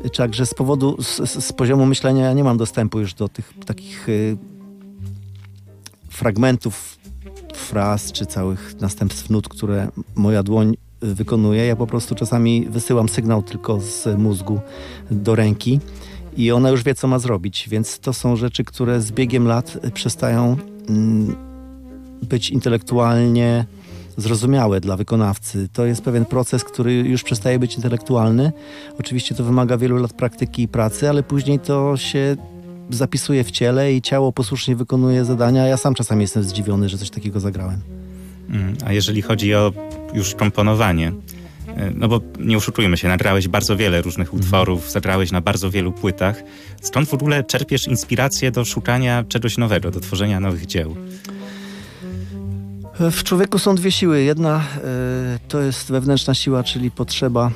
Także z powodu, z, z, poziomu myślenia ja nie mam dostępu już do tych takich y, fragmentów fraz czy całych następstw nut, które moja dłoń wykonuje. Ja po prostu czasami wysyłam sygnał tylko z mózgu do ręki i ona już wie, co ma zrobić. Więc to są rzeczy, które z biegiem lat przestają mm, być intelektualnie zrozumiałe dla wykonawcy. To jest pewien proces, który już przestaje być intelektualny. Oczywiście to wymaga wielu lat praktyki i pracy, ale później to się zapisuje w ciele i ciało posłusznie wykonuje zadania. Ja sam czasami jestem zdziwiony, że coś takiego zagrałem. Mm, A jeżeli chodzi o już komponowanie, y, no bo nie oszukujmy się, nagrałeś bardzo wiele różnych utworów, zagrałeś na bardzo wielu płytach. Skąd w ogóle czerpiesz inspirację do szukania czegoś nowego, do tworzenia nowych dzieł? W człowieku są dwie siły. Jedna e, to jest wewnętrzna siła, czyli potrzeba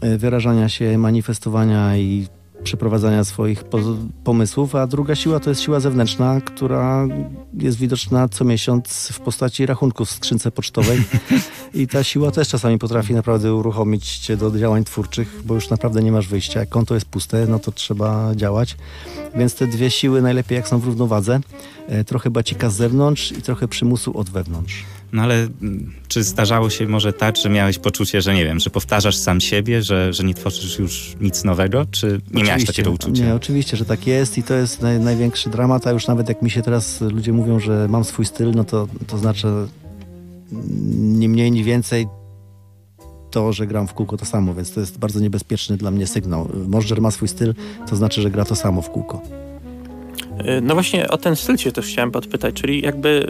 e, wyrażania się, manifestowania i przeprowadzania swoich po- pomysłów, a druga siła to jest siła zewnętrzna, która jest widoczna co miesiąc w postaci rachunków w skrzynce pocztowej. I ta siła też czasami potrafi naprawdę uruchomić cię do działań twórczych, bo już naprawdę nie masz wyjścia. Jak konto jest puste, no to trzeba działać. Więc te dwie siły najlepiej jak są w równowadze. E, Trochę bacika z zewnątrz i trochę przymusu od wewnątrz. No ale mm, czy zdarzało się może tak, że miałeś poczucie, że nie wiem, że powtarzasz sam siebie, że, że nie tworzysz już nic nowego? Czy nie miałeś Oczywiście. takiego uczucia? Nie, oczywiście, że tak jest i to jest naj, największy dramat, a już nawet jak mi się teraz ludzie mówią, że mam swój styl, no to, to znaczy mm, ni mniej, ni więcej to, że gram w kółko to samo, więc to jest bardzo niebezpieczny dla mnie sygnał. Możdżer ma swój styl, to znaczy, że gra to samo w kółko. Y, No właśnie o ten styl cię też chciałem podpytać, czyli jakby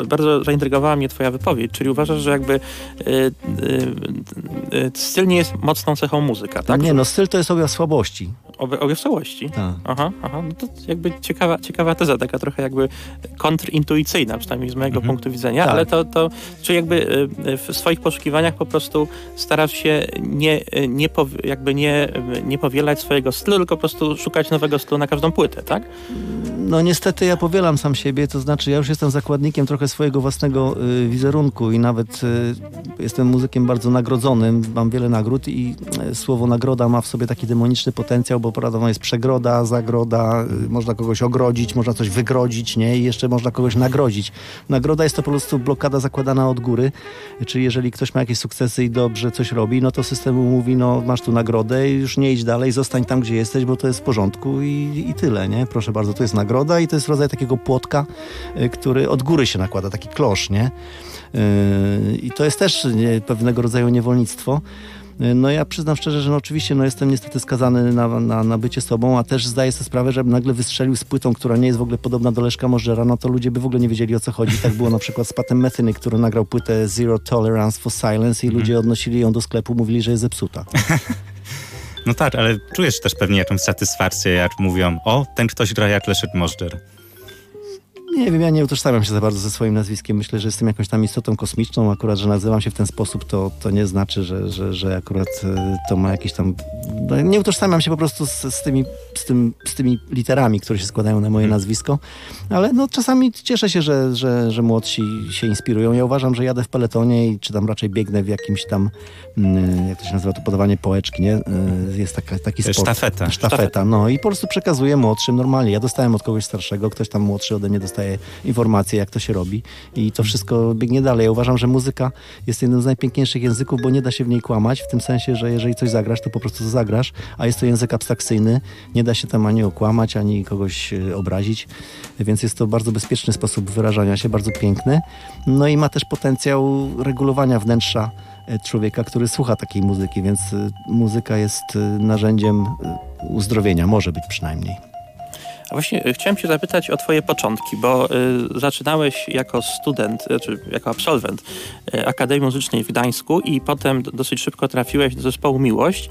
y, bardzo zaintrygowała mnie twoja wypowiedź, czyli uważasz, że jakby y, styl nie jest mocną cechą muzyka, tak? Nie, no styl to jest objaw słabości. Obie, obie w całości. Tak. Aha, aha, no to jakby ciekawa, ciekawa teza, taka trochę jakby kontrintuicyjna, przynajmniej z mojego Mhm. punktu widzenia, Tak. ale to, to czy jakby y, w swoich poszukiwaniach po prostu starasz się nie, y, nie powi- jakby nie, y, nie powielać swojego stylu, tylko po prostu szukać nowego stylu na każdą płytę, tak? No niestety ja powielam sam siebie, to znaczy ja już jestem zakładnikiem trochę swojego własnego y, wizerunku i nawet y, jestem muzykiem bardzo nagrodzonym, mam wiele nagród i y, słowo nagroda ma w sobie taki demoniczny potencjał, bo prawdą jest przegroda, zagroda, y, można kogoś ogrodzić, można coś wygrodzić, nie? I jeszcze można kogoś nagrodzić. Nagroda jest to po prostu blokada zakładana od góry, czyli jeżeli ktoś ma jakieś sukcesy i dobrze coś robi, no to system mówi, no masz tu nagrodę i już nie idź dalej, zostań tam, gdzie jesteś, bo to jest w porządku i, i tyle, nie? Proszę bardzo, to jest nagroda i to jest rodzaj takiego płotka, y, który od góry się nakłada, taki klosz, nie? Yy, I to jest też nie, pewnego rodzaju niewolnictwo. No ja przyznam szczerze, że no oczywiście no jestem niestety skazany na, na, na bycie sobą, a też zdaję sobie sprawę, że nagle wystrzelił z płytą, która nie jest w ogóle podobna do Leszka Możdżera, no to ludzie by w ogóle nie wiedzieli o co chodzi. Tak było na przykład z Patem Metheny, który nagrał płytę Zero Tolerance for Silence i ludzie odnosili ją do sklepu, mówili, że jest zepsuta. No tak, ale czujesz też pewnie jakąś satysfakcję, jak mówią, o, ten ktoś gra jak Leszek Możdżer. Nie wiem, ja nie utożsamiam się za bardzo ze swoim nazwiskiem. Myślę, że jestem jakąś tam istotą kosmiczną. Akurat, że nazywam się w ten sposób, to, to nie znaczy, że, że, że akurat e, to ma jakiś tam... No, nie utożsamiam się po prostu z, z, tymi, z, tym, z tymi literami, które się składają na moje Hmm. nazwisko. Ale no, czasami cieszę się, że, że, że młodsi się inspirują. Ja uważam, że jadę w peletonie i czy tam raczej biegnę w jakimś tam, mm, jak to się nazywa, to podawanie połeczki, nie? E, Jest taka, taki sport. Sztafeta. Sztafeta, no i po prostu przekazuję młodszym normalnie. Ja dostałem od kogoś starszego, ktoś tam młodszy ode mnie dostaje informacje, jak to się robi i to wszystko biegnie dalej. Ja uważam, że muzyka jest jednym z najpiękniejszych języków, bo nie da się w niej kłamać, w tym sensie, że jeżeli coś zagrasz, to po prostu to zagrasz, a jest to język abstrakcyjny, nie da się tam ani okłamać, ani kogoś e, obrazić, więc jest to bardzo bezpieczny sposób wyrażania się, bardzo piękny. No i ma też potencjał regulowania wnętrza e, człowieka, który słucha takiej muzyki, więc e, muzyka jest narzędziem uzdrowienia, może być przynajmniej. A właśnie y, chciałem cię zapytać o twoje początki, bo y, zaczynałeś jako student, czy jako absolwent Akademii Muzycznej w Gdańsku i potem dosyć szybko trafiłeś do zespołu Miłość.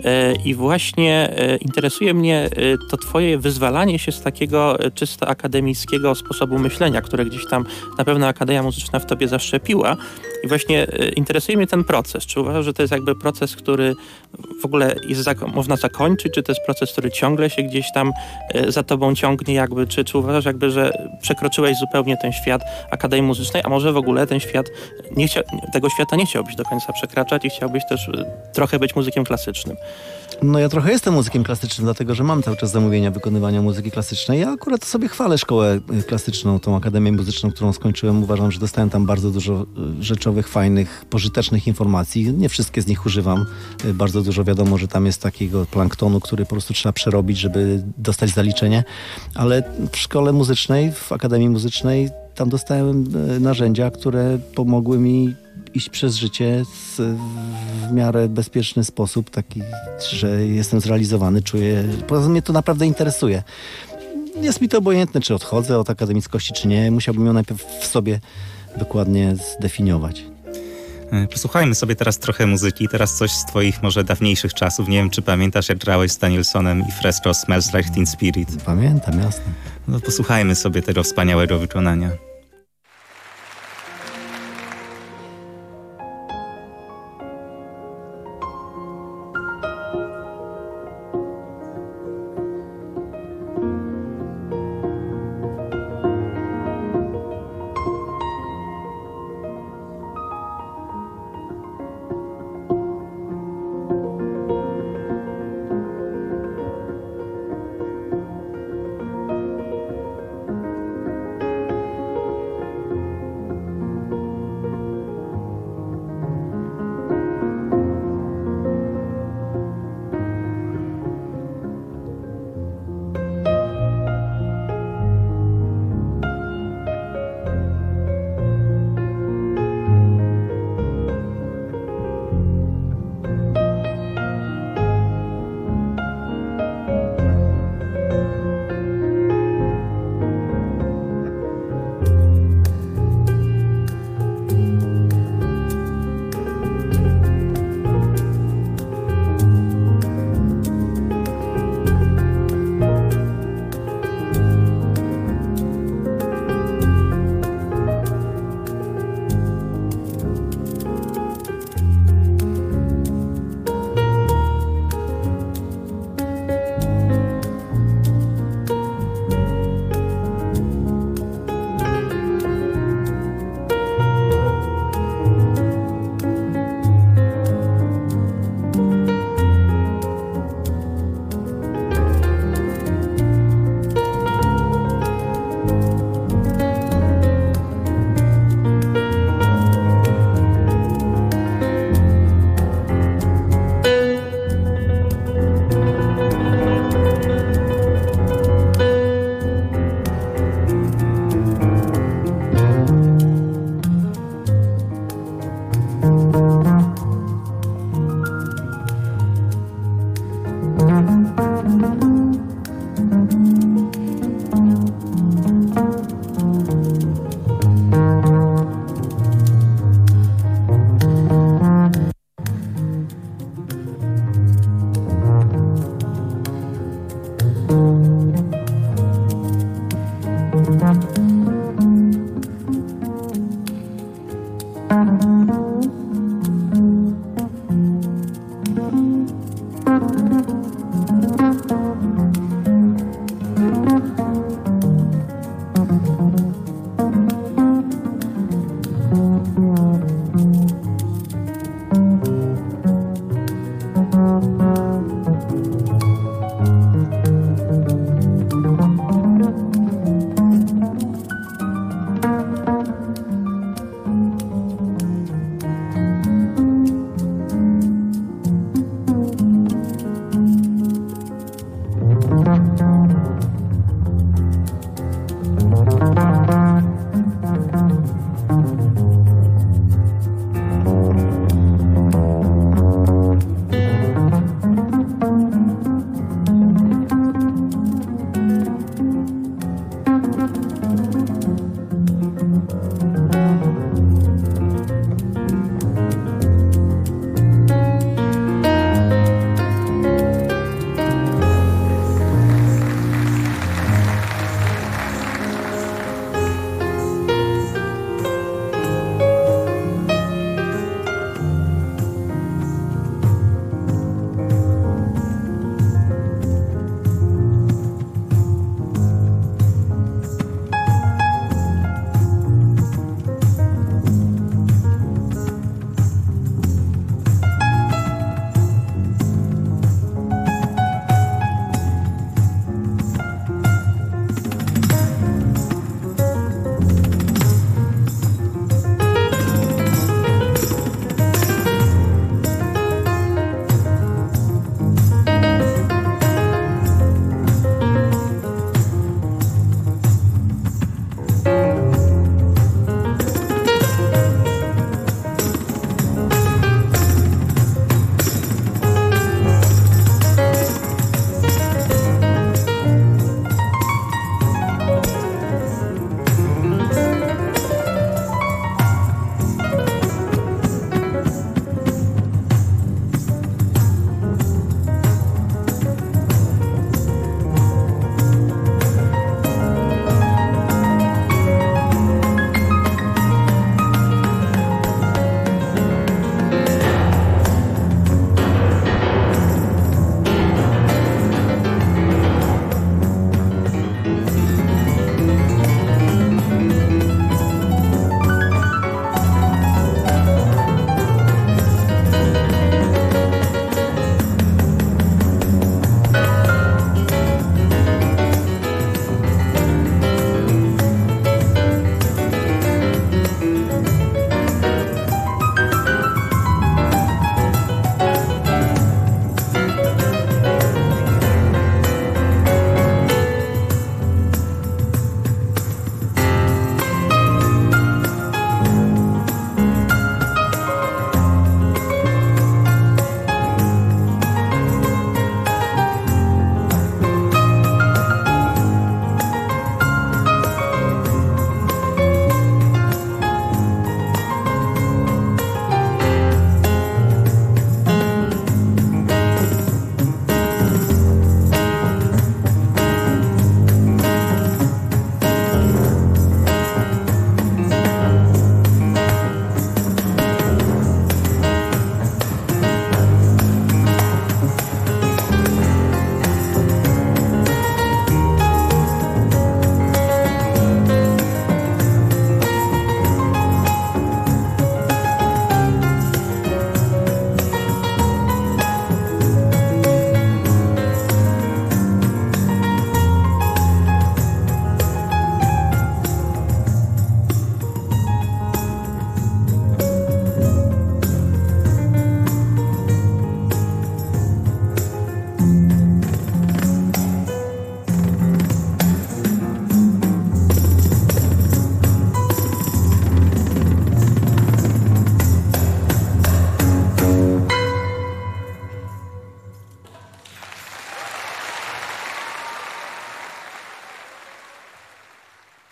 Y, I właśnie y, interesuje mnie y, to twoje wyzwalanie się z takiego czysto akademickiego sposobu myślenia, które gdzieś tam na pewno Akademia Muzyczna w tobie zaszczepiła. I właśnie interesuje mnie ten proces. Czy uważasz, że to jest jakby proces, który w ogóle jest można zakończyć, czy to jest proces, który ciągle się gdzieś tam e, za tobą ciągnie jakby, czy, czy uważasz jakby, że przekroczyłeś zupełnie ten świat Akademii Muzycznej, a może w ogóle ten świat, nie chcia, tego świata nie chciałbyś do końca przekraczać i chciałbyś też e, trochę być muzykiem klasycznym. No ja trochę jestem muzykiem klasycznym, dlatego że mam cały czas zamówienia wykonywania muzyki klasycznej. Ja akurat sobie chwalę szkołę y, klasyczną, tą Akademię Muzyczną, którą skończyłem. Uważam, że dostałem tam bardzo dużo y, rzeczowych, fajnych, pożytecznych informacji. Nie wszystkie z nich używam. Y, Bardzo dużo wiadomo, że tam jest takiego planktonu, który po prostu trzeba przerobić, żeby dostać zaliczenie. Ale w szkole muzycznej, w Akademii Muzycznej tam dostałem y, narzędzia, które pomogły mi iść przez życie w miarę bezpieczny sposób, taki, że jestem zrealizowany, czuję. Poza tym mnie to naprawdę interesuje. Jest mi to obojętne, czy odchodzę od akademickości, czy nie. Musiałbym ją najpierw w sobie dokładnie zdefiniować. E, Posłuchajmy sobie teraz trochę muzyki, teraz coś z twoich może dawniejszych czasów. Nie wiem, czy pamiętasz, jak grałeś z Danielsonem i Fresco Smells Like Teen Spirit. Pamiętam, jasne. No posłuchajmy sobie tego wspaniałego wykonania.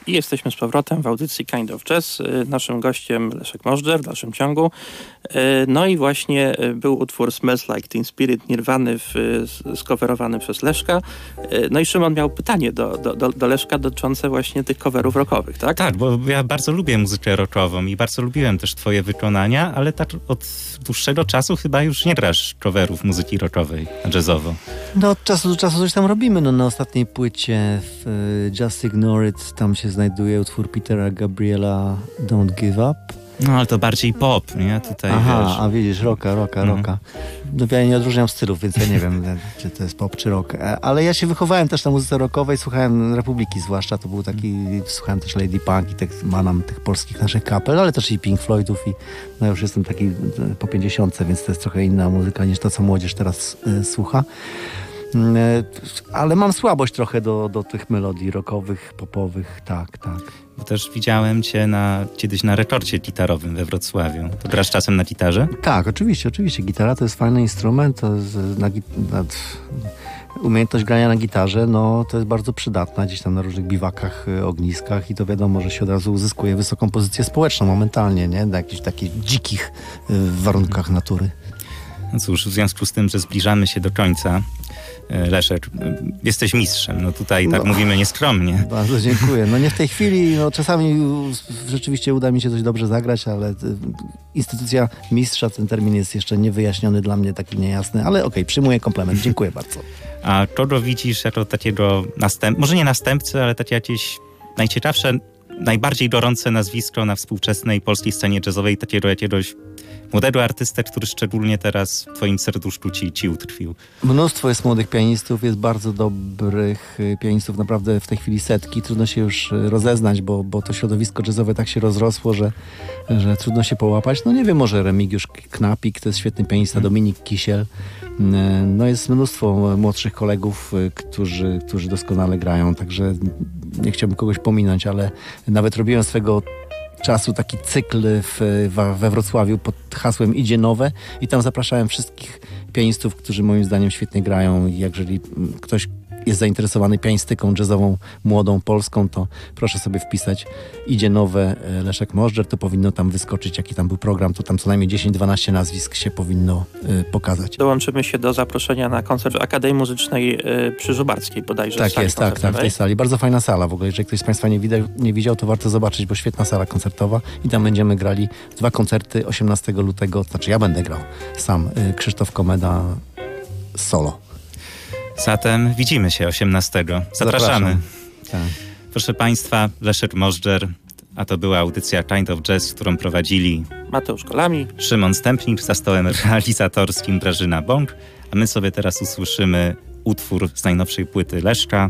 I jesteśmy z powrotem w audycji Kind of Jazz. Y, Naszym gościem Leszek Możdżer w dalszym ciągu. Y, No i właśnie y, był utwór Smells Like Teen Spirit Nirwany w, s- skoverowany przez Leszka. No i Szymon miał pytanie do, do, do, Leszka dotyczące właśnie tych coverów rockowych, tak? Tak, bo ja bardzo lubię muzykę rockową i bardzo lubiłem też twoje wykonania, ale tak od dłuższego czasu chyba już nie grasz coverów muzyki rockowej, jazzowo. No od czasu do czasu coś tam robimy. No, na ostatniej płycie w e, Just Ignore It tam się znajduje utwór Petera Gabriela Don't Give Up. No ale to bardziej pop, nie? Tutaj Aha, wiesz. a widzisz, rocka, rocka, Mhm. rocka. No ja nie odróżniam stylów, więc ja nie wiem, czy to jest pop, czy rock. E, Ale ja się wychowałem też na muzyce rockowej, słuchałem Republiki zwłaszcza, to był taki, słuchałem też Lady Punk i tak manam tych polskich naszych kapel, ale też i Pink Floydów i no już jestem taki e, po 50, więc to jest trochę inna muzyka niż to, co młodzież teraz e, słucha. Mm, Ale mam słabość trochę do, do tych melodii rockowych, popowych, tak, tak. Bo też widziałem cię na, kiedyś na rekordzie gitarowym we Wrocławiu. To grasz czasem na gitarze? Tak, oczywiście, oczywiście. Gitara to jest fajny instrument. To jest, na, na, umiejętność grania na gitarze, no to jest bardzo przydatna gdzieś tam na różnych biwakach, e, ogniskach i to wiadomo, że się od razu uzyskuje wysoką pozycję społeczną momentalnie, nie? Na jakichś takich dzikich e, warunkach natury. No cóż, w związku z tym, że zbliżamy się do końca, Leszek, e, jesteś mistrzem. No tutaj tak No. mówimy nieskromnie. Bardzo dziękuję. No nie w tej chwili, no czasami rzeczywiście uda mi się coś dobrze zagrać, ale e, instytucja mistrza, ten termin jest jeszcze niewyjaśniony dla mnie, taki niejasny, ale okej, przyjmuję komplement. Dziękuję bardzo. A kogo widzisz jako takiego następ... może nie następcy, ale takie jakieś najciekawsze, najbardziej gorące nazwisko na współczesnej polskiej scenie jazzowej, takiego jakiegoś młodego artystę, który szczególnie teraz w twoim serduszku ci, ci utkwił. Mnóstwo jest młodych pianistów, jest bardzo dobrych y, pianistów, naprawdę w tej chwili setki. Trudno się już y, rozeznać, bo, bo to środowisko jazzowe tak się rozrosło, że, że trudno się połapać. No nie wiem, może Remigiusz Knapik, to jest świetny pianista, Dominik Kisiel. Y, No jest mnóstwo młodszych kolegów, którzy, którzy doskonale grają, także nie chciałbym kogoś pominąć, ale nawet robiłem swego czasu taki cykl w, we Wrocławiu pod hasłem Idzie Nowe i tam zapraszałem wszystkich pianistów, którzy moim zdaniem świetnie grają jeżeli ktoś jest zainteresowany pianistyką jazzową, młodą, polską, to proszę sobie wpisać Idzie Nowe e, Leszek Możdżer, to powinno tam wyskoczyć, jaki tam był program, to tam co najmniej 10-12 nazwisk się powinno e, pokazać. Dołączymy się do zaproszenia na koncert Akademii Muzycznej y, przy Żubarskiej bodajże. Tak jest, tak, tak, w tej sali. Bardzo fajna sala w ogóle. Jeżeli ktoś z Państwa nie, widał, nie widział, to warto zobaczyć, bo świetna sala koncertowa i tam będziemy grali dwa koncerty 18 lutego, znaczy ja będę grał sam, y, Krzysztof Komeda solo. Zatem widzimy się 18. Zapraszamy. Zapraszam. Tak. Proszę Państwa, Leszek Możdżer, a to była audycja Kind of Jazz, którą prowadzili Mateusz Kolami. Szymon Stępnik za stołem realizatorskim Grażyna Bąk, a my sobie teraz usłyszymy utwór z najnowszej płyty Leszka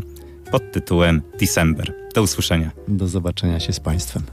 pod tytułem December. Do usłyszenia. Do zobaczenia się z Państwem.